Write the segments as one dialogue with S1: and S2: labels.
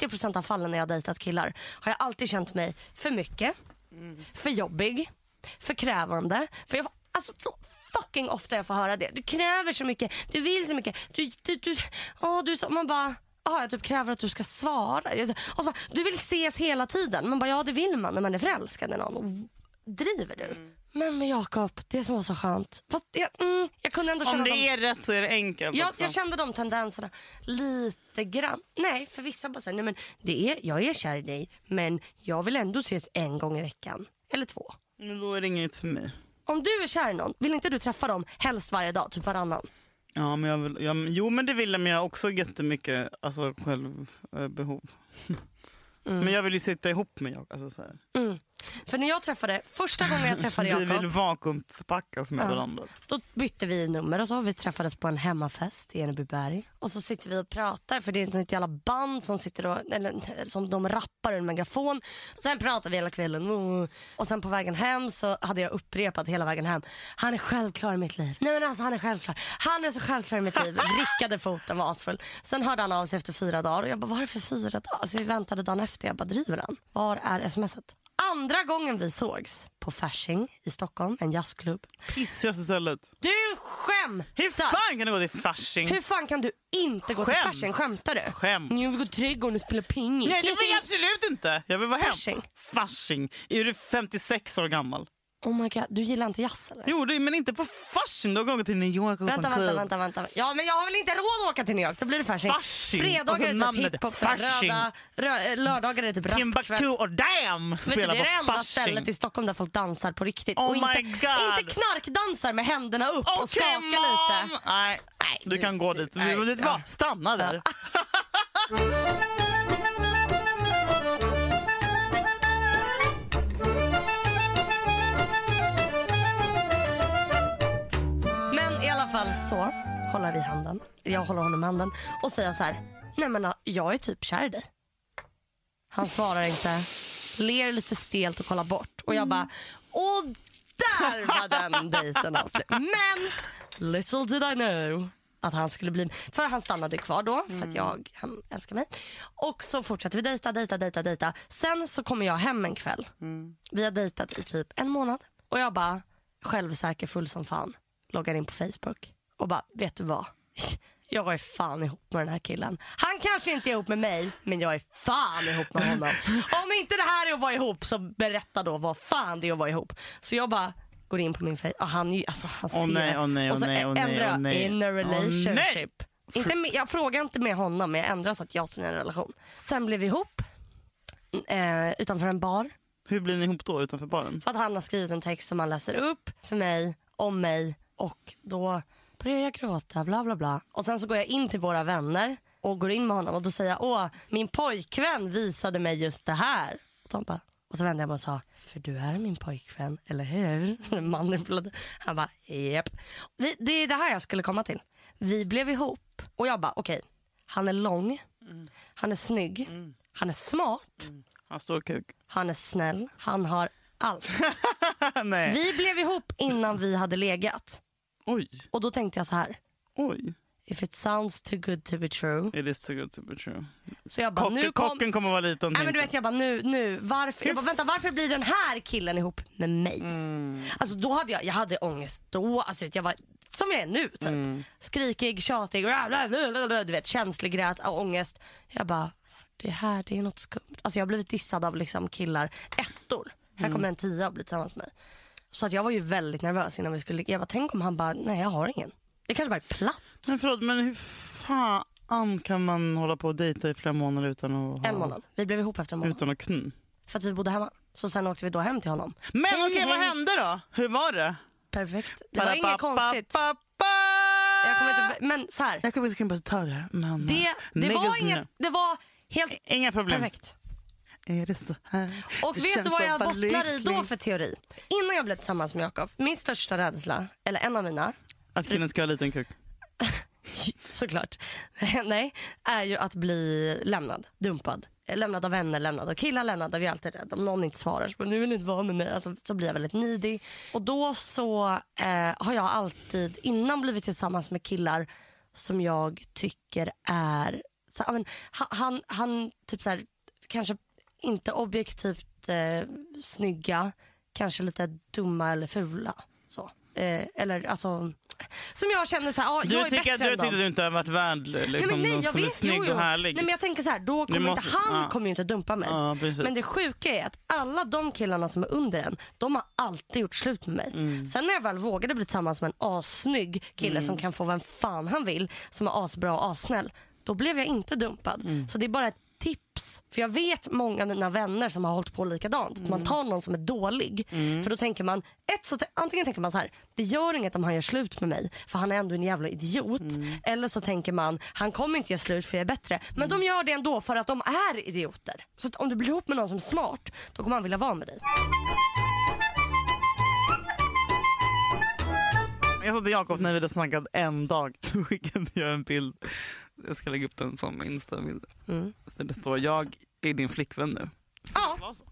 S1: 90% av fallen när jag har dejtat killar har jag alltid känt mig för mycket, för jobbig, för krävande. För jag, alltså, så fucking ofta jag får höra det. Du kräver så mycket, du vill så mycket. Du, du, du, åh, du, så, man bara, ah, jag typ kräver att du ska svara. Och så bara, du vill ses hela tiden. Man bara, ja det vill man när man är förälskad i någon. Driver du? Men med Jakob, det som var så skönt. Fast jag, mm, jag kunde ändå känna
S2: Om det
S1: dem-
S2: är rätt så är det enkelt
S1: jag,
S2: också.
S1: jag kände de tendenserna lite grann. Nej, för vissa bara säger, nej men det är, jag är kär i dig men jag vill ändå ses en gång i veckan. Eller två.
S2: Men då är det inget för mig.
S1: Om du är kär i någon, vill inte du träffa dem helst varje dag, typ varannan?
S2: Ja, men jag vill, ja, jo men det vill jag men jag har också jättemycket alltså, självbehov. Men jag vill ju sitta ihop med jag. Alltså, så.
S1: Mm. För när jag träffade, första gången jag träffade
S2: Vi vill
S1: Jakob,
S2: vakuumförpackas med
S1: Ja.
S2: varandra.
S1: då bytte vi nummer och så. Vi träffades på en hemmafest i Enebyberg. Och så sitter vi och pratar, för det är ett jävla band som sitter och, eller, som de rappar ur en megafon. Sen pratar vi hela kvällen. Och sen på vägen hem så hade jag upprepat hela vägen hem. Han är självklar i mitt liv. Nej men alltså han är självklar. Han är så självklar i mitt liv. Vrickade foten var asfull. Sen hörde han av sig efter fyra dagar och jag bara, vad är det för fyra dagar? Alltså vi väntade dagen efter. Jag bara, driver han? Var är smset? Andra gången vi sågs på Fasching i Stockholm, en jazzklubb.
S2: Pissigaste stället.
S1: Du skämtar!
S2: Hur fan kan du gå till Fasching?
S1: Hur fan kan du inte gå till
S2: Skäms.
S1: Fasching? Skämtar du?
S2: Skäms.
S1: Jag vill gå till trädgården och spela pingis.
S2: Nej det vill jag absolut inte. Jag vill vara hem.
S1: Fasching.
S2: Fasching. Är du 56 år gammal?
S1: Oh my god, du gillar inte jazz eller?
S2: Jo, det, men inte på Fasching. Du har gått till New York och
S1: Vänta, vänta,
S2: klubb.
S1: vänta, vänta. Ja, men jag har väl inte råd att åka till New York? Så blir det. Fasching.
S2: Och
S1: Fredagar är typ hiphop, röda, rö, lördagar är det typ rapkväll.
S2: Timbuktu och Damn
S1: Vet du,
S2: spelar
S1: det är det enda
S2: Fasching.
S1: stället i Stockholm där folk dansar på riktigt.
S2: Oh
S1: och inte,
S2: my God.
S1: inte knarkdansar med händerna upp och
S2: Okej,
S1: skaka
S2: mom!
S1: lite.
S2: Nej,
S1: Nej,
S2: du kan gå dit.
S1: nej,
S2: Vet du
S1: ja.
S2: vad? Stanna där.
S1: Men så håller vi handen. Jag håller honom i handen och säger så här. Nej men jag är typ kär i dig. Han svarar inte. Ler lite stelt och kollar bort. Och jag bara. Och där var den dejten avslut. Men little did I know att han skulle bli... För han stannade kvar då för att jag, han älskar mig. Och så fortsatte vi dejta, dejta, dejta, dejta. Sen så kommer jag hem en kväll. Vi har dejtat i typ en månad. Och jag bara självsäker full som fan. Loggar in på Facebook och bara, vet du vad? Jag är fan ihop med den här killen. Han kanske inte är ihop med mig, men jag är fan ihop med honom. Om inte det här är att vara ihop, så berätta då vad fan det är att vara ihop. Så jag bara går in på min Facebook. Och han, ju- alltså, han ser.
S2: nej, åh nej,
S1: och så
S2: åh nej,
S1: ändrar jag
S2: nej.
S1: in a relationship. Inte med, jag frågar inte med honom, men jag ändrar så att jag står i en relation. Sen blev vi ihop eh, utanför en bar.
S2: Hur blir ni ihop då utanför baren?
S1: För att han har skrivit en text som han läser upp för mig, om mig och då börjar jag gråta, bla bla bla. Och sen så går jag in till våra vänner och går in med honom och då säger jag, åh, min pojkvän visade mig just det här. Och, de bara, och så vände jag mig och sa, för du är min pojkvän, eller hur? Manipulativ. Han bara, japp. Det är det här jag skulle komma till. Vi blev ihop och jag bara, okej, han är lång, han är snygg, han är smart,
S2: Han står kuk.
S1: han är snäll, han har allt.
S2: nej.
S1: Vi blev ihop innan vi hade legat.
S2: Oj,
S1: Och då tänkte jag så här.
S2: oj.
S1: If it sounds too good to be true.
S2: It is too good to be true.
S1: Så jag bara,
S2: Kocken,
S1: nu kom...
S2: kocken kommer vara liten.
S1: Nej, men du vet, jag bara, nu, nu, varför? Jag bara, vänta, varför blir den här killen ihop med mig?
S2: Mm.
S1: Alltså då hade jag, jag hade ångest då, alltså jag var som jag är nu typ.
S2: Mm.
S1: Skrikig, tjatig, bla, bla, bla, bla, bla, du vet känslig, grät, ångest. Jag bara, det här det är något skumt. Alltså jag har blivit dissad av liksom killar, ettor. Här
S2: Mm.
S1: kommer en tia och blir tillsammans med mig. Så att jag var ju väldigt nervös innan vi skulle, jag bara, tänk om han bara, nej jag har ingen. Det kanske bara är platt.
S2: Men förlåt, men hur fan kan man hålla på och dejta i flera månader utan att ha,
S1: En månad. Vi blev ihop efter en månad.
S2: Utan att knulla?
S1: För att vi bodde hemma. Så sen åkte vi då hem till honom.
S2: Men okej, vad
S1: hej.
S2: hände då? Hur var det?
S1: Perfekt. Det var inget konstigt. Jag kommer inte, men så här.
S2: Jag kommer inte på taggar. Men
S1: Det, det
S2: Niggas
S1: var inget, det var helt
S2: Inga problem.
S1: perfekt.
S2: Är det så här?
S1: Och
S2: Det
S1: vet du vad jag bottnar i då för teori? Innan jag blev tillsammans med Jakob, min största rädsla, eller en av mina,
S2: Att killen ska ha liten kuk?
S1: såklart, nej, är ju att bli lämnad, dumpad. Lämnad av vänner, lämnad av killar, lämnad av jag är alltid rädd. Om någon inte svarar bara, nu vill inte vara med mig. Alltså, så blir jag väldigt needy. Och då så eh, har jag alltid innan blivit tillsammans med killar som jag tycker är så, men, ha- han, han typ så här, kanske inte objektivt eh, snygga, kanske lite dumma eller fula. Så. Eh, eller alltså, som jag känner så här, ja,
S2: Du
S1: jag är
S2: tycker,
S1: bättre
S2: du
S1: än dem.
S2: tycker att du inte har varit värd liksom,
S1: nej, men nej,
S2: någon
S1: jag
S2: som är
S1: vet,
S2: snygg
S1: jo, jo.
S2: och härlig?
S1: Nej, men jag tänker så här, då kommer
S2: måste-
S1: inte, han
S2: ja.
S1: kommer ju inte dumpa mig.
S2: Precis.
S1: Men det sjuka är att alla de killarna som är under en, de har alltid gjort slut med mig.
S2: Mm.
S1: Sen när jag väl vågade bli tillsammans med en assnygg kille som kan få vem fan han vill, som är asbra och assnäll, då blev jag inte dumpad.
S2: Mm.
S1: Så det är bara ett. För jag vet många av mina vänner som har hållit på likadant. Att
S2: Mm.
S1: man tar någon som är dålig. För då tänker man, ett, så, antingen tänker man så här, det gör inget om han gör slut med mig för han är ändå en jävla idiot.
S2: Mm.
S1: Eller så tänker man, han kommer inte göra slut för jag är bättre. Men
S2: Mm.
S1: de gör det ändå för att de är idioter. Så att om du blir ihop med någon som är smart, då kommer han vilja vara med dig.
S2: Jag sa till Jakob när vi hade snackat en dag, då skickade jag en bild. Jag ska lägga upp den som Insta-bild.
S1: Mm.
S2: Så det står jag är din flickvän nu.
S1: Ja,
S2: Det var så.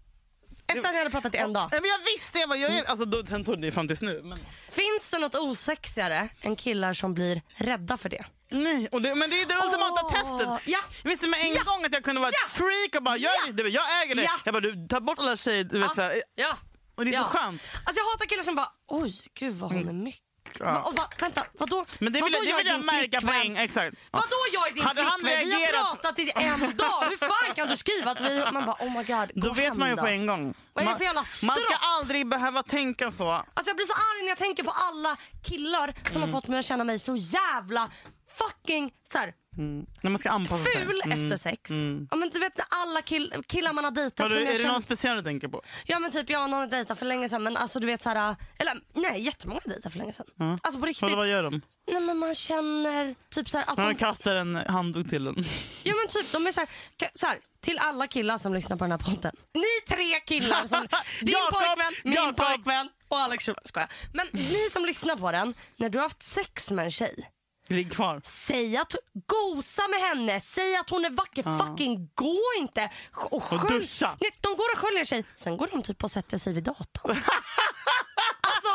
S1: efter att ni hade pratat i en dag.
S2: Nej, men jag visste, jag bara, jag är, alltså, då, sen tog det fram tills nu. Men,
S1: Finns det något osexigare än killar som blir rädda för det?
S2: nej, och det, men det är det ultimata
S1: Åh,
S2: testet.
S1: Ja,
S2: Jag visste med en
S1: Ja.
S2: gång att jag kunde vara
S1: Ja.
S2: ett freak och bara, jag,
S1: Ja.
S2: du jag äger det.
S1: Ja.
S2: Jag bara, du, ta bort alla tjejer. Du vet,
S1: Ja.
S2: så här,
S1: ja.
S2: och det är
S1: Ja.
S2: så skönt.
S1: Alltså jag hatar killar som bara, oj gud vad hon är mycket. Va, va, vänta, vadå?
S2: Men det vill,
S1: vadå
S2: jag- det vill jag
S1: din
S2: märka på
S1: flickvän?
S2: en Exakt.
S1: Vadå jag är din
S2: Hade han
S1: flickvän? Vi har
S2: reagerat-
S1: pratat i en dag. Hur fan kan du skriva att vi... Man bara oh my god,
S2: Då vet man ju
S1: då.
S2: på en gång.
S1: Vad är det
S2: Man-
S1: för jävla
S2: Man ska
S1: stropp?
S2: aldrig behöva tänka så.
S1: Alltså jag blir så arg när jag tänker på alla killar som
S2: Mm.
S1: har fått mig att känna mig så jävla fucking så här,
S2: Mm. När man ska anpassa sig.
S1: ful
S2: Mm.
S1: efter sex.
S2: Mm.
S1: Ja, men du vet när alla kill, killar man har dejtat som
S2: är det
S1: känner...
S2: någon speciell du tänker på?
S1: Ja men typ jag och någon har dejtat för länge sedan men alltså du vet så här, eller nej jättemånga har dejtat för länge sedan.
S2: Ja.
S1: Alltså på riktigt.
S2: Vadå, vad gör de?
S1: Nej men man känner typ så här, att
S2: Man
S1: de,
S2: kastar en handduk till en.
S1: ja men typ de är så här, så här, till alla killar som lyssnar på den här podden. Ni tre killar som, din
S2: Jakob,
S1: pojkvän, min
S2: Jakob.
S1: pojkvän och Alex Schulman. Men ni som lyssnar på den, när du har haft sex med en tjej,
S2: Ligg kvar.
S1: Säg att, gosa med henne, säg att hon är vacker. Fucking gå inte och, skölj-
S2: duscha.
S1: Nej, de går och sköljer sig, sen går de typ och sätter sig vid datorn. alltså,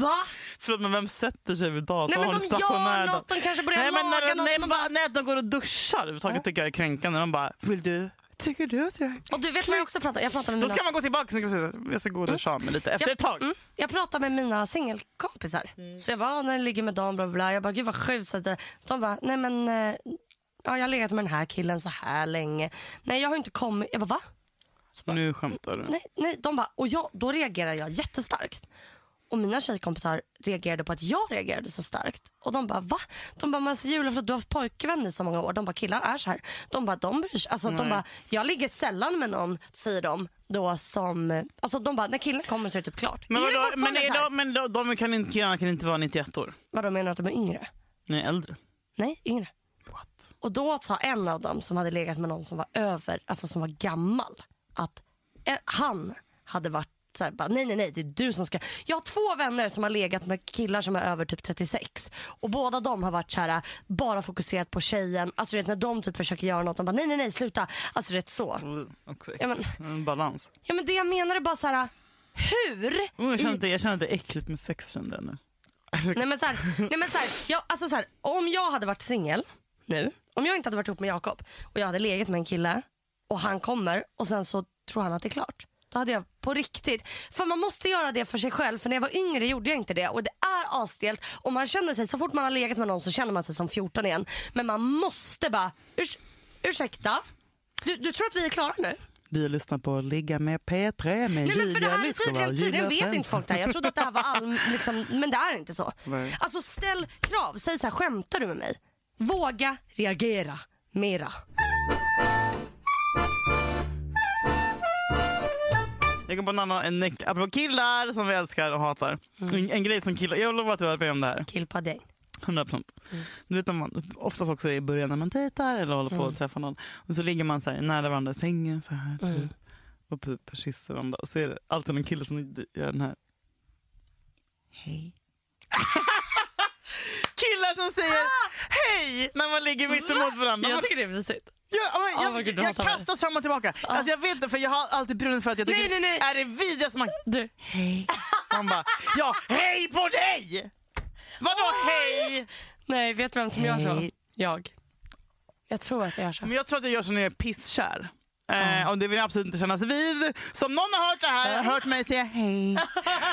S1: va?
S2: Förlåt men vem sätter sig vid datorn?
S1: Nej men de gör något, de kanske börjar
S2: Nej men
S1: laga
S2: när,
S1: något.
S2: nej, men
S1: bara,
S2: nej, de går och duschar överhuvudtaget tycker jag är kränkande. Man bara, vill du? Tycker du att jag...
S1: och du vet vad jag också pratar Jag pratar med
S2: Då
S1: mina,
S2: ska man gå tillbaka och säga jag ska gå och duscha av mig lite efter ett tag.
S1: Mm, jag pratar med mina singelkompisar. Så jag bara, ah, när jag ligger med dem, bla bla, bla. Jag bara, gud vad sjukt. De bara, nej men, eh, ja, jag har legat med den här killen så här länge. Nej jag har inte kommit. Jag bara, va?
S2: Nu skämtar du.
S1: Nej, nej. De bara, och jag, då reagerar jag jättestarkt. Och mina tjejkompisar reagerade på att jag reagerade så starkt. Och de bara, va? De bara, men alltså, du har haft pojkvän i så många år. De bara, killar är så här. De bara, de bryr sig. Alltså, de
S2: Nej.
S1: bara, jag ligger sällan med någon, säger de, då som... Alltså de bara, när killen kommer så är det typ klart.
S2: Men,
S1: är
S2: vadå, men, är
S1: så här?
S2: de, men de, de kan inte, killarna kan inte vara 91 år?
S1: Vadå, menar du att de är yngre?
S2: Nej, äldre.
S1: Nej, yngre.
S2: What?
S1: Och då sa en av dem som hade legat med någon som var över, alltså som var gammal, att eh, han hade varit så här, bara, nej nej nej det är du som ska. Jag har två vänner som har legat med killar som är över typ 36 och båda de har varit så här, bara fokuserat på tjejen. Alltså vet när de typ försöker göra något, de bara nej nej nej sluta. Alltså vet så.
S2: Mm, Också
S1: Ja men,
S2: en balans.
S1: ja, men det jag menar är bara så här, hur?
S2: Oh, jag, känner
S1: i-
S2: det, jag känner att det är äckligt med sex kände jag nu.
S1: Nej men så här, nej, men så här, jag, alltså så här, om jag hade varit singel nu, om jag inte hade varit ihop med Jakob och jag hade legat med en kille och han kommer och sen så tror han att det är klart. Då hade jag på riktigt, för man måste göra det för sig själv för när jag var yngre gjorde jag inte det och det är asstelt och man känner sig, så fort man har legat med någon så känner man sig som 14 igen. Men man måste bara, urs, ursäkta, du, du tror att vi är klara nu?
S2: Du lyssnar på Ligga med P3 med
S1: Nej, men för det
S2: Julia
S1: här
S2: Lyskova
S1: tydligen, vet inte folk det här. Jag trodde att det här var all, liksom, men det är inte så.
S2: Nej.
S1: Alltså ställ krav, säg så här, skämtar du med mig? Våga reagera mera.
S2: Jag kom på en annan, en, apropå killar som vi älskar och hatar.
S1: Mm.
S2: En, en grej som killar, jag lovar att du har varit med om det här.
S1: Killpadding.
S2: 100 procent.
S1: Mm.
S2: Du vet när man, oftast också i början när man dejtar eller håller på att träffa någon. Och så ligger man så nära varandra i sängen så här.
S1: Mm.
S2: Typ, och typ kysser varandra. Och så är det alltid en kille som gör den här. Hej. Killar som säger hej när man ligger mitt emot varandra. Man,
S1: tycker det är mysigt.
S2: ja, men,
S1: Ah,
S2: jag,
S1: du
S2: jag,
S1: det.
S2: kastas fram och tillbaka. Alltså, jag vet inte för jag har alltid brunnit för att jag tycker
S1: Nej, nej, nej.
S2: är det vidrigaste man
S1: Du,
S2: Hej. Man bara, ja hej på dig! Vadå hej?
S1: nej vet du vem som gör så? Jag. Jag tror att jag gör så.
S2: Men jag tror att jag gör så när jag är pisskär. Eh, och det vill jag absolut inte kännas vid. Så om någon har hört det här, hört mig säga hej,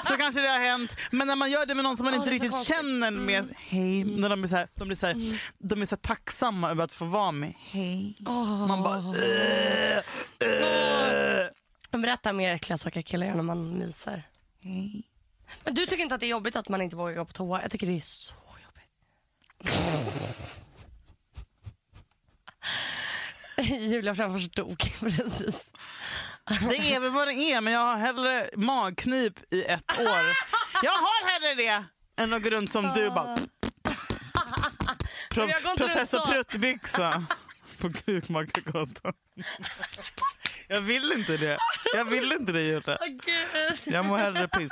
S2: så kanske det har hänt. Men när man gör det med någon som man
S1: Åh,
S2: inte riktigt
S1: konstigt.
S2: känner med hej, när de är så här, de blir så här, de är så tacksamma över att få vara med hej. Man bara... "Äh, äh,
S1: Berätta mer äckliga saker killar gör när man myser.
S2: hej."
S1: Men du tycker inte att det är jobbigt att man inte vågar gå på toa? Jag tycker det är så jobbigt. Julia framför dog precis.
S2: Det är väl vad det är, men jag har hellre magknip i ett år. Jag har hellre det än att gå runt som du bara... Pro, professor. Pruttbyxa på Krukmakargatan. Jag vill inte det. Jag vill inte det Julia. Jag mår hellre piss.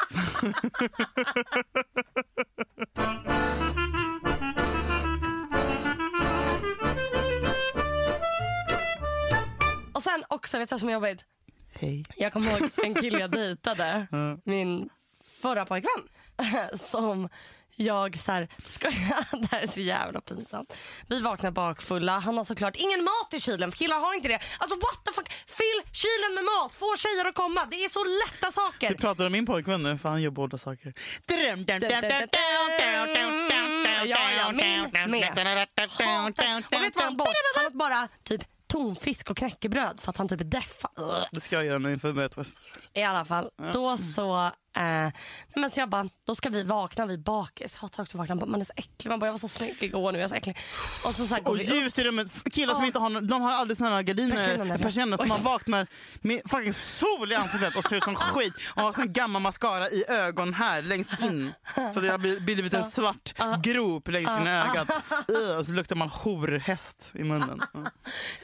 S1: Sen också, vet du vad som är jobbigt?
S2: Hej.
S1: Jag kommer ihåg en kille jag dejtade, min förra pojkvän, som jag så här, ska jag, det här är så jävla pinsamt. Vi vaknar bakfulla, han har såklart ingen mat i kylen för killar har inte det. Alltså what the fuck, fyll kylen med mat, få tjejer att komma. Det är så lätta saker.
S2: Du pratar om min pojkvän nu för han gör båda saker.
S1: Ja, ja, min med. Hatar. Och vet du vad han bort? Han bara typ tonfisk och knäckebröd för att han typ är. Ugh.
S2: Det ska jag göra nu inför mötet.
S1: I alla fall, då så... Eh, men så jag bara, då ska vi vakna vid bakis. Hatar också att vakna. Man är så äcklig. Man bara, jag var så snygg igår nu. Jag är så äcklig. Och så, så
S2: Och
S1: vi
S2: ljus i rummet. Killar som
S1: Ja.
S2: inte har, de har aldrig såna gardiner, persienner, så man vaknar med fucking sol i ansiktet och ser ut som skit och har sån gammal mascara i ögon här längst in. Så det har blivit, en svart grop längst in i ögat. Ugh, och så luktar man horhäst i munnen.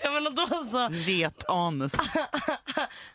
S2: Ja.
S1: Men då så...
S2: Get anus.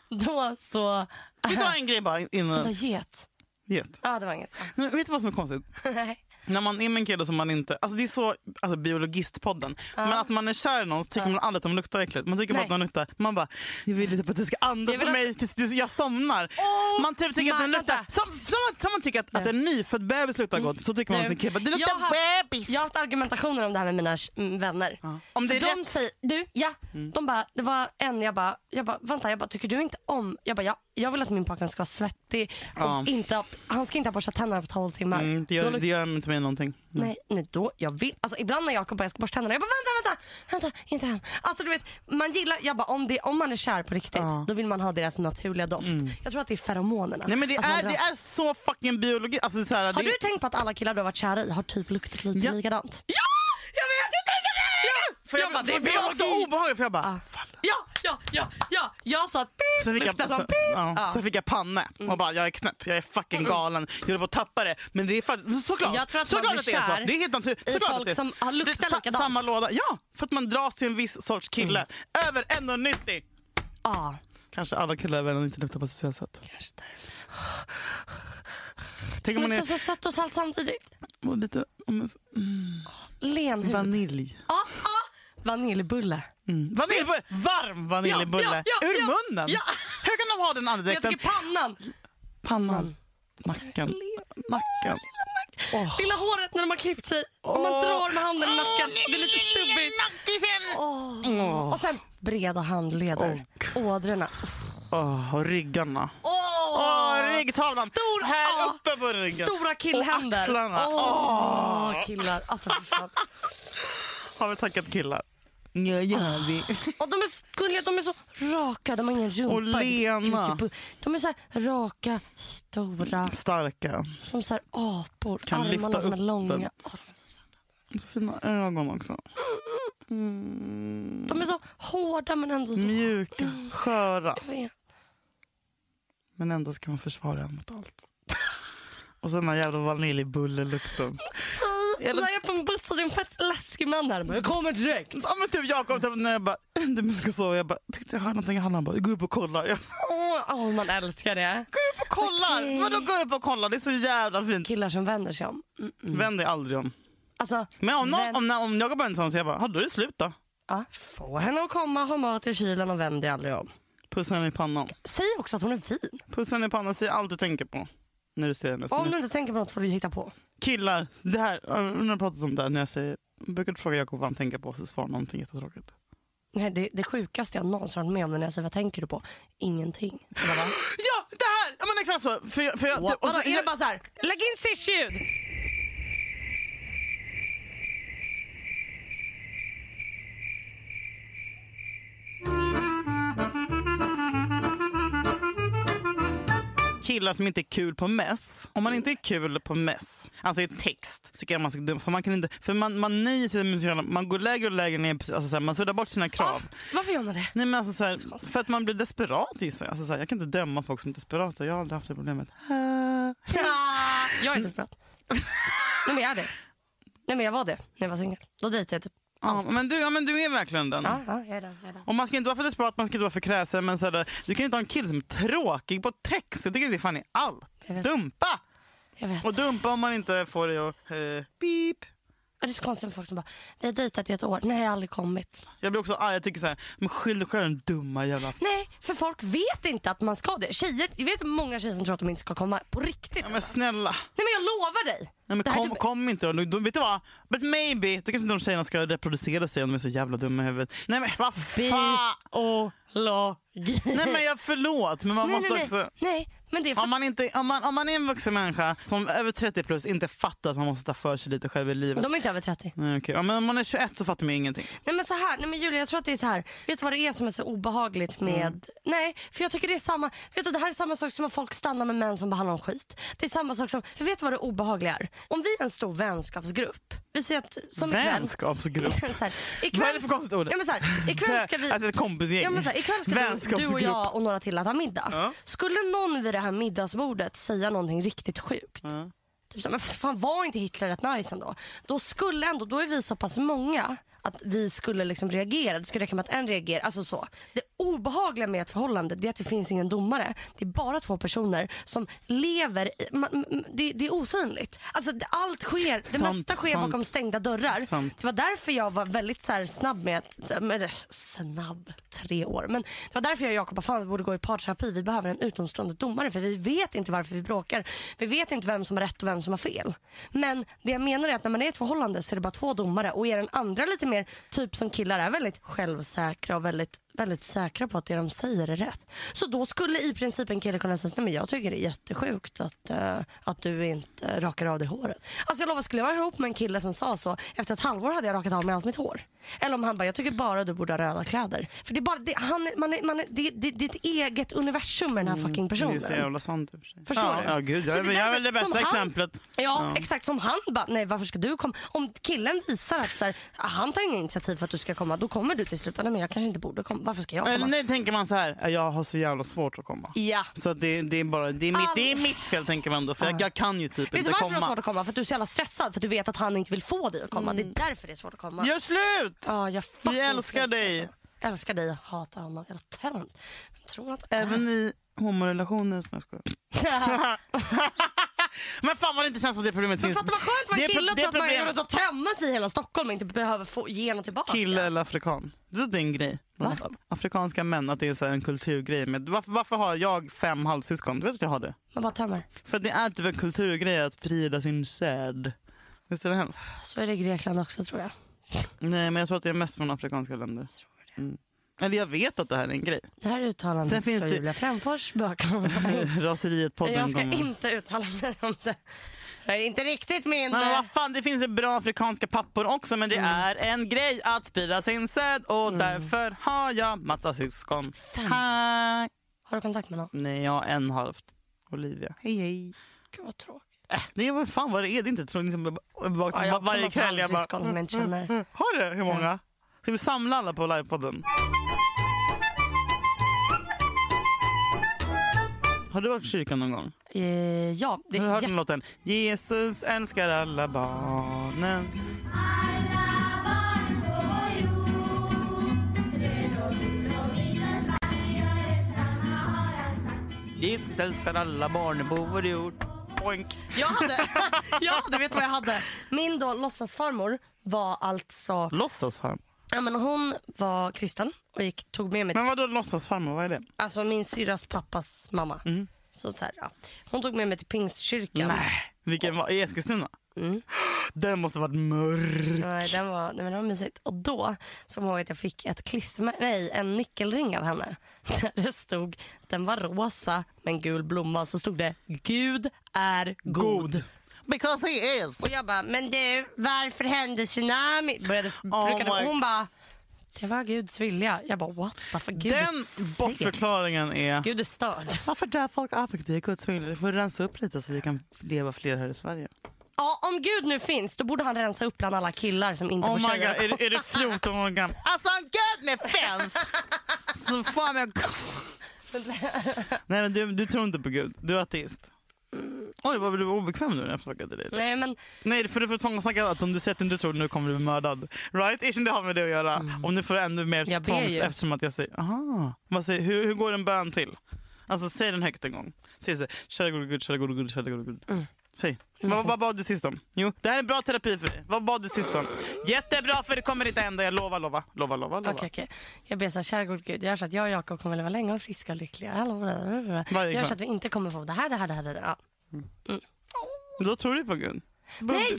S1: Då så...
S2: Vet du vad en grej bara
S1: Vänta,
S2: innan?
S1: get.
S2: Get.
S1: Ja, det var inget.
S2: Men Vet du vad som är konstigt?
S1: Nej.
S2: När man är med en kille som man inte... Alltså det är så, alltså biologistpodden. Men att man är kär i någon så tycker man aldrig att de luktar äckligt. Man tycker bara
S1: Nej.
S2: att de luktar... Man bara, jag vill inte att du ska andas
S1: Jag
S2: på
S1: att-
S2: mig tills du- jag somnar.
S1: Oh,
S2: man typ tycker att den
S1: man-
S2: luktar... Som, som, som man tycker att, att en nyfödd bebis luktar gott så tycker man om sin kille. Det
S1: Jag
S2: luktar
S1: har haft-
S2: bebis!
S1: Jag har haft argumentationer om det här med mina mm, vänner.
S2: Om det är
S1: För de
S2: rätt.
S1: säger, du, ja. De bara, det var en, jag bara, jag bara, vänta, jag bara, tycker du inte om, jag bara, ja, jag vill att min pojkvän ska vara svettig och
S2: Ja.
S1: inte, ha- han ska inte ha borstat tänderna på 12 timmar.
S2: Mm, det,
S1: Då
S2: gör,
S1: luk-
S2: det gör inte mig någonting. Mm.
S1: Nej, nej då, jag vill, alltså ibland när Jakob bara, jag ska borsta tänderna, jag bara vänta, vänta, vänta, inte än. Alltså du vet, man gillar, jag bara om, det, om man är kär på riktigt,
S2: Ja. Mm.
S1: då vill man ha deras naturliga doft. Jag tror att det är feromonerna.
S2: Nej men det är, det är så fucking biologi. Alltså, så här,
S1: Har
S2: det,
S1: du tänkt på att alla killar du har varit kära i har typ luktat lite
S2: Ja.
S1: likadant?
S2: Ja! Jag vet! För jag,
S1: Jag bara, det är
S2: för det var så obehagligt för jag bara...
S1: Ah.
S2: Fan.
S1: Ja, ja, ja, ja. Jag sa att
S2: Sen
S1: pip,
S2: fick, jag,
S1: luktar som pip.
S2: ja,
S1: Ja.
S2: sen fick jag panne och bara jag är knäpp, jag är fucking galen. Jag håller på att tappa det. Men det är faktiskt såklart.
S1: Jag tror att
S2: såklart att det är så. Det är helt naturligt. Såklart
S1: folk
S2: att det är.
S1: som
S2: är sa-
S1: likadant.
S2: Samma låda. Ja, för att man dras till en viss sorts kille. Över 1,90.
S1: Ja,
S2: Kanske alla killar över 1,90 luktar på ett speciellt sätt.
S1: kanske därför.
S2: Tänk om man
S1: Luktar
S2: är
S1: så sött och salt samtidigt.
S2: och lite en,
S1: Len hud.
S2: vanilj.
S1: Ja, ja. Vaniljbulle.
S2: Mm. Vaniljbulle! Varm vaniljbulle
S1: Ja, ja, ja,
S2: ur munnen. Hur kan de ha den
S1: Jag
S2: andedräkten?
S1: tycker pannan.
S2: Pannan, nacken, nacken. Åh.
S1: Lilla håret när de har klippt sig. Och man drar med handen i nacken. Det är lite stubbigt. Åh. Och sen breda handleder. Ådrorna.
S2: Åh, och ryggarna.
S1: Åh,
S2: Åh, ryggtavlan!
S1: Stor-
S2: här
S1: ja.
S2: uppe på ryggen.
S1: Stora killhänder.
S2: Och axlarna.
S1: Åh, killar. Alltså fan.
S2: Har vi tackat killar? Ja, gör vi.
S1: Och de är så gulliga, de är så raka, de har ingen rumpa.
S2: Och lena.
S1: De är så raka, stora,
S2: Starka.
S1: som så här apor.
S2: Kan
S1: Armarna
S2: lyfta
S1: som är långa.
S2: den.
S1: Åh, de är så söta.
S2: Så fina ögon också. Mm.
S1: De är så hårda men ändå så...
S2: Mjuka, sköra.
S1: Jag vet.
S2: Men ändå ska man försvara en mot allt. Och så den här jävla vaniljbullelukten.
S1: Så är jag på en buss och det är en fett läskig man här. Jag kommer direkt.
S2: Ja men typ Jakob, typ, när jag bara, du ska sova, jag bara, tyckte jag hörde någonting i handen, han bara, gå upp och kolla. Jag
S1: Åh, åh, man älskar det.
S2: går upp och kollar!
S1: Okej.
S2: Vadå gå upp och kolla? Det är så jävla fint.
S1: Killar som vänder sig om. Mm, mm.
S2: Vänd dig aldrig om.
S1: Alltså,
S2: Men om, någon, om, om Jakob är ensam så jag bara, "Ja, då är det slut då.
S1: ja, få henne att komma, ha mat i kylen och vänd dig aldrig om.
S2: Pussa henne i pannan.
S1: Säg också att hon är fin.
S2: Pussa henne i pannan, säg allt du tänker på. När du ser henne.
S1: Om du inte tänker på något får du hitta på.
S2: Killar, det här, jag har pratat om det här när jag säger brukar du fråga Jakob vad han tänker på så svarar någonting jättetråkigt.
S1: Nej, det, det sjukaste jag någonsin varit med om när jag säger vad tänker du på? Ingenting. Jag
S2: Ja, det här! Men exakt så. För, jag- för jag, och så-
S1: är det bara så här, lägg in syrsljud!
S2: Killar som inte är kul på mess. Om man inte är kul på mess, alltså i text, så kan man vara dum. För man kan inte, för man, man nöjer sig med sina- man går lägre och lägre ner, alltså så här, man suddar bort sina krav.
S1: Ah, varför gör man det?
S2: Nej men alltså så här, för att man blir desperat gissar jag. Alltså så här, jag kan inte döma folk som är desperata, jag har aldrig haft det problemet.
S1: Jag är desperat. Nej men jag är det. Nej men jag var det när jag var singel. Då dejtade jag typ
S2: Ja, men du, ja, men du är verkligen den.
S1: Ja, ja, jag är det. Jag är det.
S2: Och man ska inte vara för desperat, man ska inte vara för kräsen. Men så här, du kan inte ha en kille som är tråkig på text. Jag tycker det är fan i allt.
S1: Jag vet.
S2: Dumpa!
S1: Jag vet.
S2: Och dumpa om man inte får det att uh, beep.
S1: Det är så konstigt med folk som bara, vi har dejtat i ett år. Nej, jag har aldrig kommit.
S2: Jag blir också arg. Jag tycker så här, men skyll dig själv den dumma jävla...
S1: Nej, för folk vet inte att man ska det. Tjejer, jag vet många tjejer som tror att de inte ska komma. På riktigt.
S2: Ja, men
S1: alltså.
S2: snälla.
S1: Nej men jag lovar dig.
S2: Nej, men kom,
S1: typ-
S2: kom inte då. då. Vet du vad? But maybe. Då kanske inte de tjejerna ska reproducera sig om de är så jävla dumma i huvudet. Nej men vad fan!
S1: Biologi.
S2: Nej men jag förlåt men man
S1: nej,
S2: måste
S1: nej,
S2: också...
S1: nej. men det är för...
S2: Om man, inte, om, man, om man är en vuxen människa som över 30 plus inte fattar att man måste ta för sig lite själv i livet.
S1: De är inte över 30.
S2: Nej, okej. ja, men om man är 21 så fattar man ingenting.
S1: Nej men så här, nej men Julia jag tror att det är så här. Vet du vad det är som är så obehagligt med...
S2: Mm.
S1: Nej, för jag tycker det är samma, vet du det här är samma sak som att folk stannar med män som behandlar dem skit. Det är samma sak som, för vet du vad det obehagliga är? Om vi är en stor vänskapsgrupp, vi säger att som ikväll.
S2: Vänskapsgrupp.
S1: så här, ikväll
S2: Vad är det för konstigt ord?
S1: Ja, men så här, ikväll ska vi...
S2: Alltså ett kompisgäng.
S1: Ja, men så här, ikväll ska du, du och jag och några till att ha middag.
S2: Ja.
S1: Skulle någon vid det här middagsbordet säga någonting riktigt sjukt.
S2: Ja.
S1: Typ så men fan var inte Hitler rätt nice ändå? Då skulle ändå, då är vi så pass många att vi skulle liksom reagera. Det skulle räcka med att en reagerar. Alltså så. Det obehagliga med ett förhållande det är att det finns ingen domare. Det är bara två personer som lever, i, man, det, det är osynligt. Alltså allt sker, det
S2: Sant,
S1: mesta sker
S2: sant.
S1: bakom stängda dörrar.
S2: Sant.
S1: Det var därför jag var väldigt så här snabb med att, med, snabb, tre år. Men det var därför jag och Jakob fan vi borde gå i parterapi. Vi behöver en utomstående domare för vi vet inte varför vi bråkar. Vi vet inte vem som har rätt och vem som har fel. Men det jag menar är att när man är i ett förhållande så är det bara två domare och är den andra lite mer, typ som killar är väldigt självsäkra och väldigt, väldigt säkra på att det de säger är rätt. Så då skulle i princip en kille kunna säga, nej men jag tycker det är jättesjukt att, eh, att du inte rakar av dig håret. Alltså jag lovar, skulle jag vara ihop med en kille som sa så, efter ett halvår hade jag rakat av mig allt mitt hår. Eller om han bara, jag tycker bara du borde ha röda kläder. För det är bara, det, han, man är, man är, det, det, det är ett eget universum med den här fucking
S2: Det är
S1: personen.
S2: så jävla sant i och för sig.
S1: Förstår
S2: ja,
S1: du?
S2: Ja, gud. Jag, är- jag är väl det bästa
S1: som han-
S2: exemplet.
S1: Ja,
S2: Ja.
S1: exakt. Som han bara, nej varför ska du komma? Om killen visar att så här, ah, han tar inga initiativ för att du ska komma, då kommer du till slut. Nej men jag kanske inte borde komma. Varför ska jag
S2: Eller
S1: komma?
S2: nej, tänker man så här, jag har så jävla svårt att komma.
S1: Ja.
S2: Så att det, det, är bara, det, är mitt, det är mitt fel tänker man då, för jag, jag kan ju typ
S1: Vet du
S2: inte
S1: varför det är
S2: komma.
S1: svårt att komma? För att du är så jävla stressad. För att du vet att han inte vill få dig att komma. Det är därför det är svårt att komma.
S2: Gör slut!
S1: Ja, jag
S2: Vi älskar
S1: slut,
S2: dig.
S1: Alltså. Älskar dig hatar honom. Jävla tönt. Jag tror att...
S2: Även i homorelationer. som jag skojar. Men fan vad det inte känns som att det problemet
S1: Men
S2: finns.
S1: fatta vad skönt att vara kille och tro att man runt och tömma sig i hela Stockholm och inte behöver få, ge något tillbaka.
S2: Kille eller afrikan. Det är en grej.
S1: Va?
S2: Afrikanska män, att det är så en kulturgrej. Med, varför, varför har jag fem halvsyskon? Du vet att jag har det?
S1: Man bara tömmer.
S2: För det är typ en kulturgrej att frida sin säd. Visst är det hemskt?
S1: Så är det i Grekland också tror jag.
S2: Nej men jag tror att det är mest från afrikanska länder. Mm. Eller jag vet att det här är en grej.
S1: Det här är uttalandet
S2: Sen finns
S1: för
S2: det-
S1: Julia Frändfors bakom
S2: Raseriet-podden
S1: Jag ska
S2: kommer.
S1: inte uttala mig om det. Är inte riktigt min...
S2: Men vad fan, det finns ju bra afrikanska pappor också men det
S1: Mm.
S2: är en grej att sprida sin säd och därför har jag massa syskon. Hi.
S1: Har du kontakt med någon?
S2: Nej, jag har en halvt. Olivia. Hej hej.
S1: Gud vad tråkigt.
S2: Äh, det är vad fan vad det är. Det är inte tråkigt. Liksom,
S1: Ja, jag
S2: varje kväll jag bara...
S1: halvsyskon som jag inte känner.
S2: Har du? Hur många? Ska vi samla alla på livepodden? Har du varit i kyrkan någon gång?
S1: Eh, ja, det
S2: Har hört
S1: jätte...
S2: den låten? Jesus älskar alla barnen. Jesus älskar alla barn på vår jord. Boink.
S1: Jag hade, jag hade, vet vad jag hade? Min då låtsasfarmor var alltså,
S2: Låtsasfarmor.
S1: ja men hon var kristen och gick, tog med mig
S2: Men vadå låtsasfarmor? Vad är det?
S1: alltså min syrras pappas mamma.
S2: Mm.
S1: Så, så här, ja. Hon tog med mig till pingstkyrkan.
S2: Nej. Vilken var? I Eskilstuna? Den måste varit mörk.
S1: Nej, den var, nej, men det var mysigt. Och då så jag ihåg att jag fick ett klistermärke, nej en nyckelring av henne. Där det stod, den var rosa med en gul blomma och så stod det Gud är god.
S2: God. Because he is.
S1: Och jag bara, men du varför hände tsunami? Började,
S2: Oh
S1: brukade, hon bara, det var Guds vilja. Jag bara what the fuck, Gud är
S2: Den
S1: sen.
S2: bortförklaringen är...
S1: Gud är störd.
S2: Varför dör folk Afrika? Det är Guds vilja. Det får rensa upp lite så vi kan leva fler här i Sverige.
S1: Ja, om Gud nu finns, då borde han rensa upp bland alla killar som inte
S2: Oh
S1: får
S2: my god,
S1: tjejer.
S2: är, det- är det 14 år gammal? Alltså om Gud nu finns så fan jag... Nej men du, du tror inte på Gud, du är ateist. Oj vad blev du obekväm nu när jag frågade dig?
S1: Nej men
S2: Nej för du får tvångssnacka att om du säger att du inte tror nu kommer du bli mördad. Right? Isn't det har med det att göra? Om nu får du ännu mer
S1: Mm.
S2: Tvångs
S1: ju.
S2: eftersom att jag säger, aha. Vad säger, hur, hur går en bön till? Alltså säg den högt en gång. Säg så kära gode Gud, kära gode Gud, kära gode Gud.
S1: Mm.
S2: Säg. Vad, vad bad du sist om? Jo, det här är bra terapi för dig. Vad bad du sist om? Jättebra för det kommer inte hända, jag lovar, lova, lova, lova. lova.
S1: Okej, okej. Jag ber så här, kära Gud, gör så att jag och Jakob kommer leva länge och friska och lyckliga.
S2: Varje
S1: Gör så att vi inte kommer få det här, det här, det här, det här. Ja.
S2: Då tror du på Gud.
S1: Nej,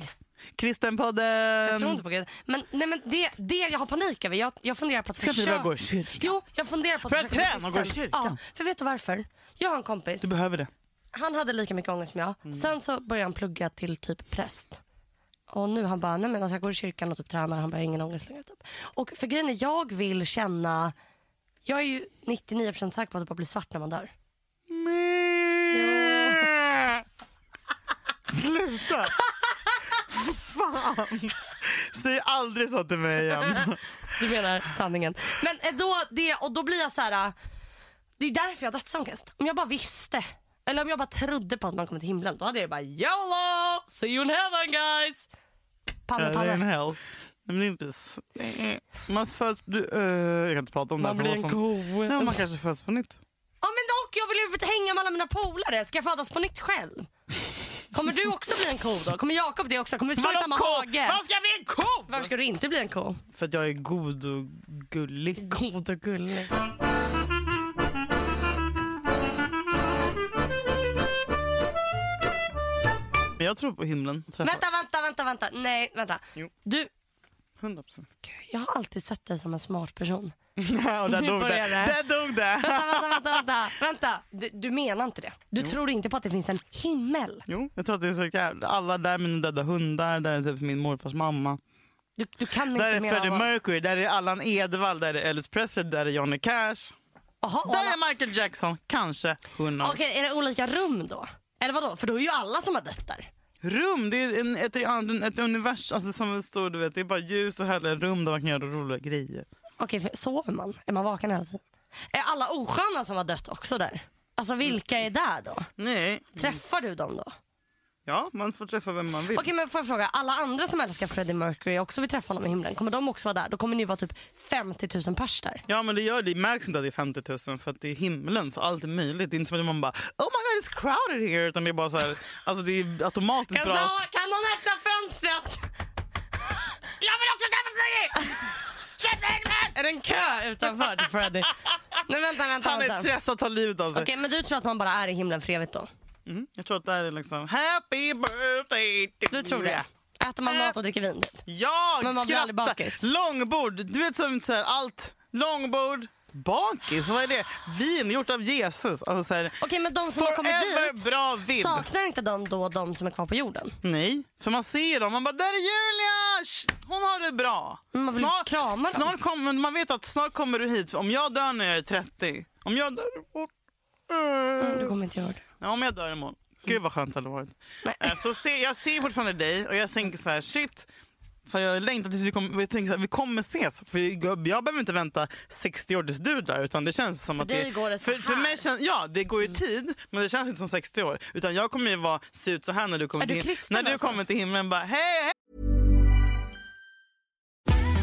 S2: Kristenpodden!
S1: jag tror inte på Gud. Men, nej, men det, det jag har panik över, jag, jag funderar på att
S2: Ska inte du börja gå i kyrkan?
S1: Jo, jag funderar på att
S2: För att
S1: försöka bli
S2: träna och gå i kyrkan?
S1: Ja, för vet du varför? Jag har en kompis,
S2: Du behöver det.
S1: Han hade lika mycket ångest som jag.
S2: Mm.
S1: Sen så började han plugga till typ präst. Och nu han bara, nej men alltså jag går i kyrkan och typ tränar, han bara, ingen ångest längre. Typ. Och för grejen är, jag vill känna, jag är ju 99% säker på att det bara blir svart när man dör.
S2: Sluta! Fan! Säg aldrig så till mig igen.
S1: Du menar sanningen. Men eh, då, det, och då blir jag så här. äh, Det är därför jag har dödsångest. Om jag bara visste. Eller om jag bara trodde på att man kommer till himlen. Då hade jag bara YOLO! See you in heaven guys! Panne, panne.
S2: men det är inte s- eh, Man föds... Du, eh, jag kan inte prata om
S1: Man
S2: det. här,
S1: blir en ko.
S2: Nej, man kanske föds på nytt.
S1: Ja men dock, jag vill ju hänga med alla mina polare. Ska jag födas på nytt själv? Kommer du också bli en ko då? Kommer Jakob det också? Kommer vi stå i samma
S2: ko?
S1: hage?
S2: Varför ska jag bli en ko?
S1: Varför ska du inte bli en ko?
S2: För att jag är god och gullig.
S1: God och gullig.
S2: Men jag tror på himlen.
S1: Vänta, vänta, vänta, vänta. Nej, vänta.
S2: Jo.
S1: Du,
S2: 100 procent.
S1: jag har alltid sett dig som en smart person.
S2: och där dog det.
S1: det.
S2: Där dog det.
S1: Vänta, vänta, vänta. vänta. vänta. Du, du menar inte det? Du tror inte på att det finns en himmel?
S2: Jo, jag tror att det är så jävla... Alla där är mina döda hundar, där är typ min morfars mamma.
S1: Du, du kan inte
S2: Där är Freddie
S1: vad-
S2: Mercury, där är Allan Edwall, där är Elvis Presley, där är Johnny Cash.
S1: Och
S2: Där
S1: alla-
S2: är Michael Jackson, kanske.
S1: Okej, är det olika rum då? Eller vadå? För då är ju alla som har dött där.
S2: Rum, det är en, ett, ett, ett universum, alltså som en stor, du vet, det är bara ljus och härliga rum där man kan göra roliga grejer.
S1: Okej, för sover man? Är man vaken hela tiden? Är alla osköna som har dött också där? Alltså vilka är där då?
S2: Nej,
S1: Träffar du dem då?
S2: Ja man får träffa vem man vill.
S1: Okej men får jag fråga, alla andra som älskar Freddie Mercury också vill träffa honom i himlen, kommer de också vara där? Då kommer ni vara typ 50 000 pers där.
S2: Ja men det gör det, märks inte att det är 50 000 för att det är himlen så allt är möjligt. Det är inte som att man bara oh my god it's crowded here utan det är bara så här, alltså det är automatiskt
S1: Kan,
S2: bra.
S1: så, kan någon öppna fönstret? Jag vill också träffa Freddie! Är det en kö utanför till Freddie? Nej vänta, vänta,
S2: Han är
S1: vänta.
S2: stressad att ta livet av sig.
S1: Okej men du tror att man bara är i himlen för evigt då?
S2: Mm, jag tror att det här är liksom happy birthday to
S1: Du tror det? Äter man mat och dricker vin typ?
S2: Ja,
S1: Men man blir aldrig
S2: skratta.
S1: bakis.
S2: Långbord, du vet som så här, allt. Långbord, bakis, vad är det? Vin gjort av Jesus. Alltså så här,
S1: Okej men de som har kommit dit,
S2: bra vibb.
S1: saknar inte de då de som är kvar på jorden?
S2: Nej, för man ser dem. Man bara, där är Julia! Hon har det bra.
S1: Man vill krama dem.
S2: snart kommer, man vet att snart kommer du hit. Om jag dör när jag är 30, om jag dör
S1: Mm, du kommer inte göra det.
S2: Ja, om jag dör imorgon. Gud vad skönt det hade varit.
S1: Nej.
S2: Eh, Så se, jag ser fortfarande dig och jag tänker så här, shit. För jag längtar tills vi kommer, jag tänker så här, vi kommer ses. För jag, jag behöver inte vänta 60 år tills du där utan det känns som att
S1: dig
S2: det,
S1: går det
S2: för, för mig känns, Ja, det går ju tid men det känns inte som 60 år. Utan jag kommer ju vara, se ut så här när du kommer,
S1: Är du
S2: till,
S1: kristen
S2: när du
S1: alltså?
S2: kommer till himlen. Bara, hej.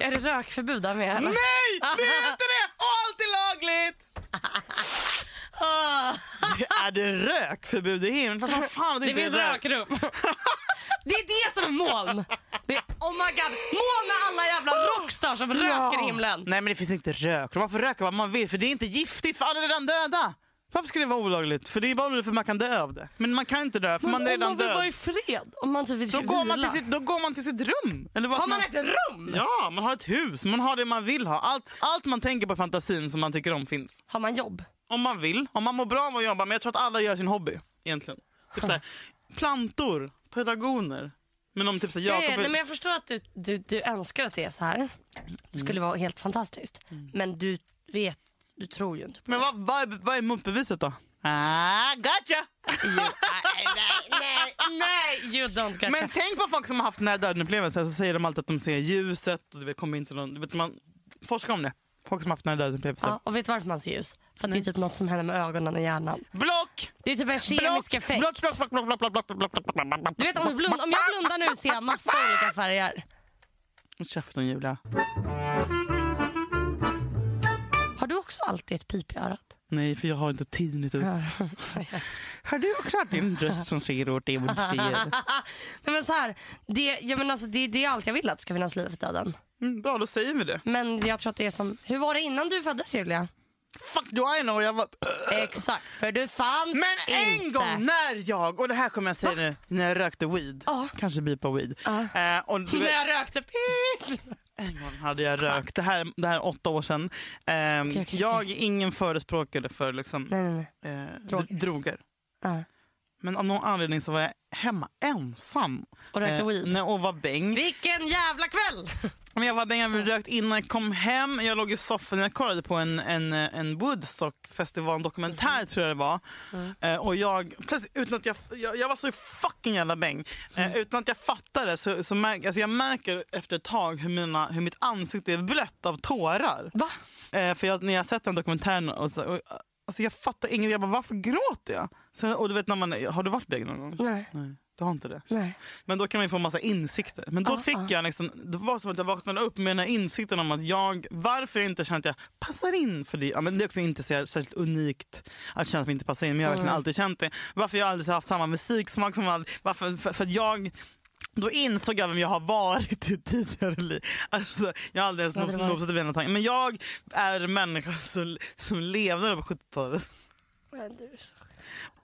S1: Är det rökförbud där med?
S2: Nej, det är inte det! Och allt är lagligt! Det är det rökförbud i himlen? Vad fan det,
S1: Det finns
S2: rök?
S1: rökrum. Det är det som är moln. Det är, oh my god, moln är alla jävla rockstars som röker i himlen.
S2: Nej men det finns inte rök. Man får röka vad man vill för det är inte giftigt för alla är redan döda. Varför skulle det vara olagligt? För det är bara för man kan dö av det. Men man kan inte dö för man är
S1: om
S2: redan
S1: man vill
S2: död.
S1: vara i fred, om man typ vill
S2: Då går, man till sitt, då går man till sitt rum. Eller
S1: Har man ett rum?
S2: Ja, man har ett hus. Man har det man vill ha. Allt, allt man tänker på i fantasin som man tycker om finns.
S1: Har man jobb?
S2: Om man vill. Om man mår bra av att jobba. Men jag tror att alla gör sin hobby egentligen. Typ såhär, plantor, pedagoner. Men om typ såhär,
S1: Ja,
S2: Jakob...
S1: nej, men jag förstår att du, du, du önskar att det är så här. Det skulle
S2: Mm.
S1: vara helt fantastiskt. Men du vet, du tror ju inte på
S2: Men vad, vad, är, vad är motbeviset då? Ah, gotcha!
S1: you. nej, nej, you don't get
S2: Men tänk på folk som har haft nära döden-upplevelser så säger de alltid att de ser ljuset och du vet, kommer in till någon, du vet, man forskar om det. Folk som har haft nära döden-upplevelser.
S1: Ja, och vet du varför man ser ljus? För att det är typ något som händer med ögonen och hjärnan.
S2: Block!
S1: Det är typ en kemisk
S2: Block!
S1: effekt.
S2: Block, block, block, block, block, block, block, block, block, block, block, block.
S1: Du vet om, blund, om jag blundar nu ser jag massa olika färger.
S2: Håll käften Julia.
S1: Också alltid ett pip i örat?
S2: Nej, för jag har inte tinnitus. har du också haft en röst som säger åt dig vad du ska göra?
S1: Nej, men så här, det, ja, men alltså, det, det är allt jag vill att det ska finnas liv efter döden.
S2: Mm, bra, då säger vi det.
S1: Men jag tror att det är som, hur var det innan du föddes Julia?
S2: Fuck do I know? Jag var...
S1: Exakt, för du fanns
S2: Men en
S1: inte.
S2: gång när jag, och det här kommer jag säga nu, när jag rökte weed.
S1: Ja.
S2: Kanske bipa weed.
S1: Ja.
S2: Eh, och
S1: När jag rökte pip.
S2: En gång hade jag rökt. Det här, det här är åtta år sedan. Eh,
S1: okej,
S2: jag är ingen förespråkare för liksom,
S1: Nej, nej, nej.
S2: eh,
S1: Droger.
S2: dr- droger.
S1: Ja.
S2: Men av någon anledning så var jag hemma ensam.
S1: Och rökte
S2: Eh,
S1: weed.
S2: när- och var bäng.
S1: Vilken jävla kväll!
S2: Men jag var bäng, jag rökt innan jag kom hem. Jag låg i soffan jag kollade på en, en, en Woodstock-festival dokumentär tror jag det var. Eh, och jag, plötsligt, utan att jag, jag, jag var så fucking jävla bäng. Eh, utan att jag fattade så, så märk, alltså jag märker efter ett tag hur, mina, hur mitt ansikte är blött av tårar.
S1: Va?
S2: Eh, för jag, när jag sett den dokumentären och så, och, alltså jag fattar inget. Jag bara, varför gråter jag? Så, och du vet när man, har du varit bäng någon gång?
S1: Nej.
S2: Nej, du har inte det.
S1: Nej.
S2: Men då kan man ju få massa insikter. Men då
S1: Ah,
S2: fick
S1: ah.
S2: jag liksom, det var som att jag vaknade upp med den här insikten om att jag, varför jag inte känner att jag passar in för det. Ja, men det är också inte så särskilt unikt att känna att man inte passar in, men jag har verkligen
S1: Mm.
S2: alltid känt det. Varför jag aldrig har haft samma musiksmak som all, varför, för, för att jag då insåg jag vem jag har varit i tidigare liv. Alltså, jag har aldrig ens
S1: varit?
S2: något den tanken. Men jag är en människa som, som levde på 70-talet.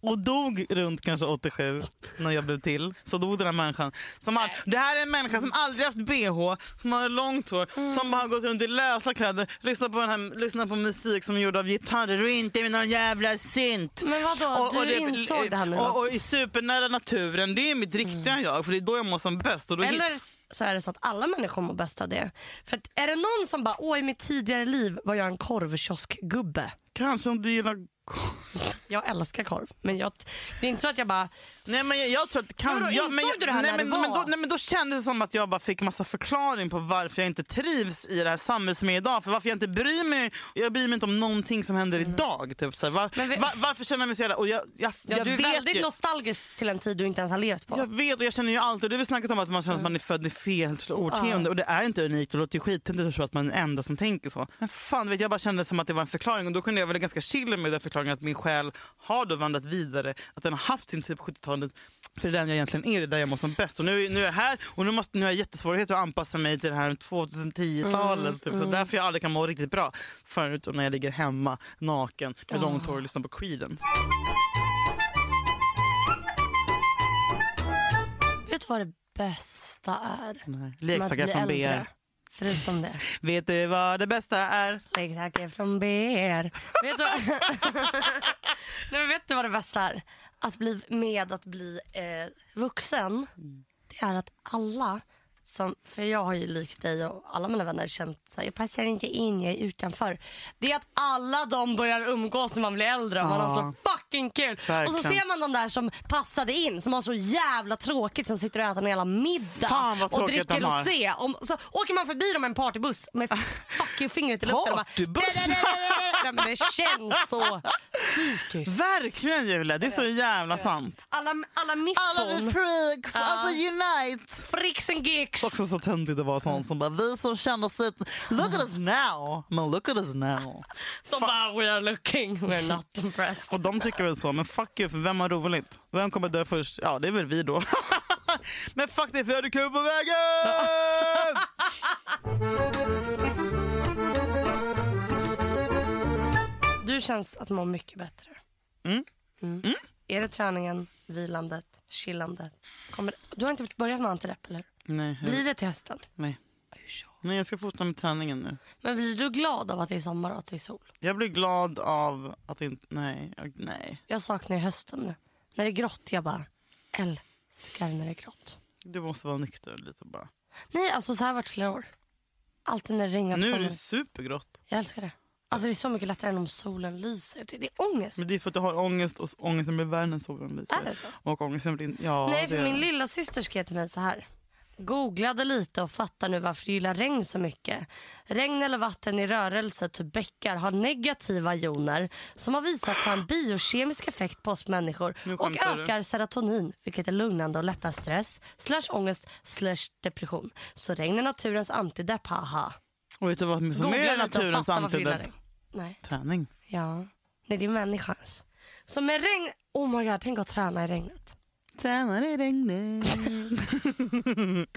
S2: Och dog runt kanske 87 när jag blev till. Så dog den här människan. Som all, det här är en människa som aldrig haft bh, som har långt hår,
S1: Mm.
S2: som bara har gått runt i lösa kläder, lyssnat på, den här, lyssnat på musik som är gjord av gitarrer och inte med någon jävla synt.
S1: Men vadå, du insåg det här nu
S2: och, och i supernära naturen, det är mitt riktiga jag för det är då jag mår som bäst. Och
S1: Eller så är det så att alla människor mår bäst av det. För att är det någon som bara, åh i mitt tidigare liv var jag en korvkioskgubbe.
S2: Kanske om du gillar
S1: Jag älskar korv. Men jag, det är inte så att jag bara,
S2: Nej men jag, jag tror att kan...
S1: Men vadå,
S2: jag,
S1: insåg du det här
S2: nej,
S1: när
S2: men,
S1: det
S2: men, då, nej men då kändes det som att jag bara fick massa förklaring på varför jag inte trivs i det här samhället som är idag. För varför jag inte bryr mig. Jag bryr mig inte om någonting som händer idag. Typ, så var,
S1: Mm. Men vi-
S2: var, varför känner jag mig så jävla... Och jag, jag,
S1: ja,
S2: jag
S1: du är väldigt
S2: ju,
S1: nostalgisk till en tid du inte ens har levt på.
S2: jag vet och jag känner ju alltid, det har vi snackat om att man känner att man är född i fel årtionde och det är inte unikt och det låter tro att man är den enda som tänker så. Men fan vet jag bara kände som att det var en förklaring och då kunde jag väl ganska chill med den förklaringen att min själ har då vandrat vidare, att den har haft sin tid på 70-talet för det är den jag egentligen är, det är där jag mår som bäst. Och nu, nu är jag här och nu, måste, nu har jag jättesvårigheter att anpassa mig till det här 2010-talet. typ. Så därför jag aldrig kan må riktigt bra. Förut när jag ligger hemma naken med långt hår och lyssnar på Creedence.
S1: Vet du vad det bästa är?
S2: Nej. Leksaker från? BR.
S1: Förutom det.
S2: Vet du vad det bästa är?
S1: Leksaker från BR. Vet du, Nej, men vet du vad det bästa är? Att bli med att bli eh, vuxen. Det är att alla som, för jag har ju likt dig och alla mina vänner känt så här, jag passar inte in, jag är utanför. Det är att alla de börjar umgås när man blir äldre och man har så fucking kul. Och så
S2: Verkligen.
S1: ser man de där som passade in, som har så jävla tråkigt som sitter och äter en jävla middag
S2: Fan,
S1: och dricker
S2: har.
S1: rosé. Om, så åker man förbi dem med en partybuss med fuck you-fingret i luften och
S2: Partybuss?
S1: Nej, men det känns så psykiskt.
S2: Verkligen Julia, det är så jävla sant.
S1: Alla, alla
S2: Alla vi
S1: miffon,
S2: freaks, alltså unite!
S1: fricks and geeks.
S2: Också så töntigt att vara sån som bara vi som känner oss lite, look at us now, men look at us now.
S1: De bara we are looking, we're not impressed.
S2: Och de tycker väl så, men fuck you för vem har roligt? Vem kommer dö först? Ja det är väl vi då. men fuck det för jag hade kul på vägen!
S1: Du känns att må mycket bättre.
S2: Mm.
S1: Mm. Är det träningen, vilandet, chillandet? Kommer, du har inte börjat med antidepp eller?
S2: Nej,
S1: Blir det till hösten?
S2: nej. Nej, jag ska fortsätta med träningen nu.
S1: Men blir du glad av att det är sommar och att det är sol?
S2: Jag blir glad av att inte, nej, jag, nej.
S1: Jag saknar hösten nu. När det är grått, jag bara älskar när det är grått.
S2: Du måste vara nykter lite bara.
S1: Nej, alltså så här har det varit flera år. Alltid när det regnar på
S2: Nu är det supergrått.
S1: Jag älskar det. Alltså det är så mycket lättare än om solen lyser. Det är ångest.
S2: Men det är för att du har ångest och ångesten blir värre när solen lyser.
S1: Är det så?
S2: Och ångesten blir ja
S1: Nej,
S2: det
S1: för
S2: är
S1: min
S2: det.
S1: lilla syster skrev till mig så här. Googlade lite och fattar nu varför du gillar regn så mycket. Regn eller vatten i rörelse, typ bäckar, har negativa joner som har visats ha en biokemisk effekt på oss människor och
S2: skämtar du.
S1: ökar serotonin, vilket är lugnande och lättar stress, slash ångest, slash depression. Så regn är naturens antidepp, haha.
S2: Och vet du vad som är naturens antidepp?
S1: Nej.
S2: Träning.
S1: Ja. Nej, det är människans. Så med regn, oh my god, tänk att träna i regnet.
S2: Tränar i regnet.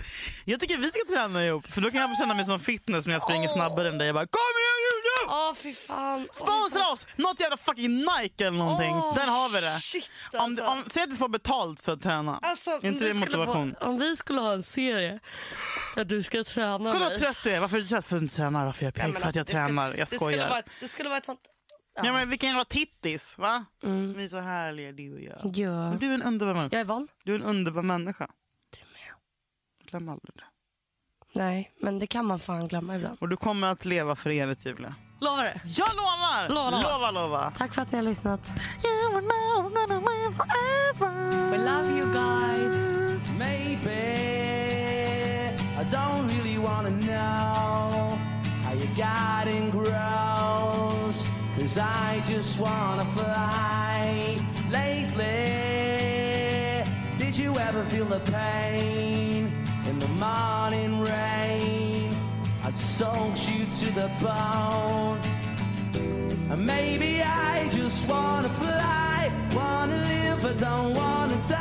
S2: jag tycker vi ska träna ihop för då kan jag känna mig som fitness när jag springer
S1: Åh.
S2: snabbare än dig. Jag bara kom igen Julia!
S1: Åh fy fan. Åh, fy fan.
S2: Sponsra oss! Något jävla fucking Nike eller någonting.
S1: Åh,
S2: Där har vi det.
S1: Shit, alltså.
S2: om, säg att du får betalt för att träna.
S1: Alltså,
S2: inte det
S1: skulle
S2: motivation?
S1: Få, om vi skulle ha en serie där du ska träna
S2: Kolla
S1: mig.
S2: vad trött du är. Varför är du trött för att du tränar? Varför är jag
S1: Ja,
S2: pigg? För att jag
S1: alltså, det skulle-
S2: tränar. Jag
S1: Det skulle,
S2: skojar.
S1: vara, det skulle vara ett sånt...
S2: Ja, men vilken jävla tittis, va?
S1: Mm.
S2: Vi är så härliga du och jag.
S1: Ja.
S2: Men Du är en underbar människa.
S1: Jag är van.
S2: Du är en underbar människa.
S1: Du med.
S2: Glöm aldrig det.
S1: Nej, men det kan man fan glömma ibland.
S2: Och du kommer att leva för evigt Julia.
S1: Lovar det.
S2: Jag lovar!
S1: Lova, lova.
S2: lova! lova.
S1: Tack för att ni har lyssnat.
S3: Cause I just wanna fly. Lately, did you ever feel the pain in the morning rain as it soaks you to the bone? And maybe I just wanna fly, wanna live, I don't wanna die.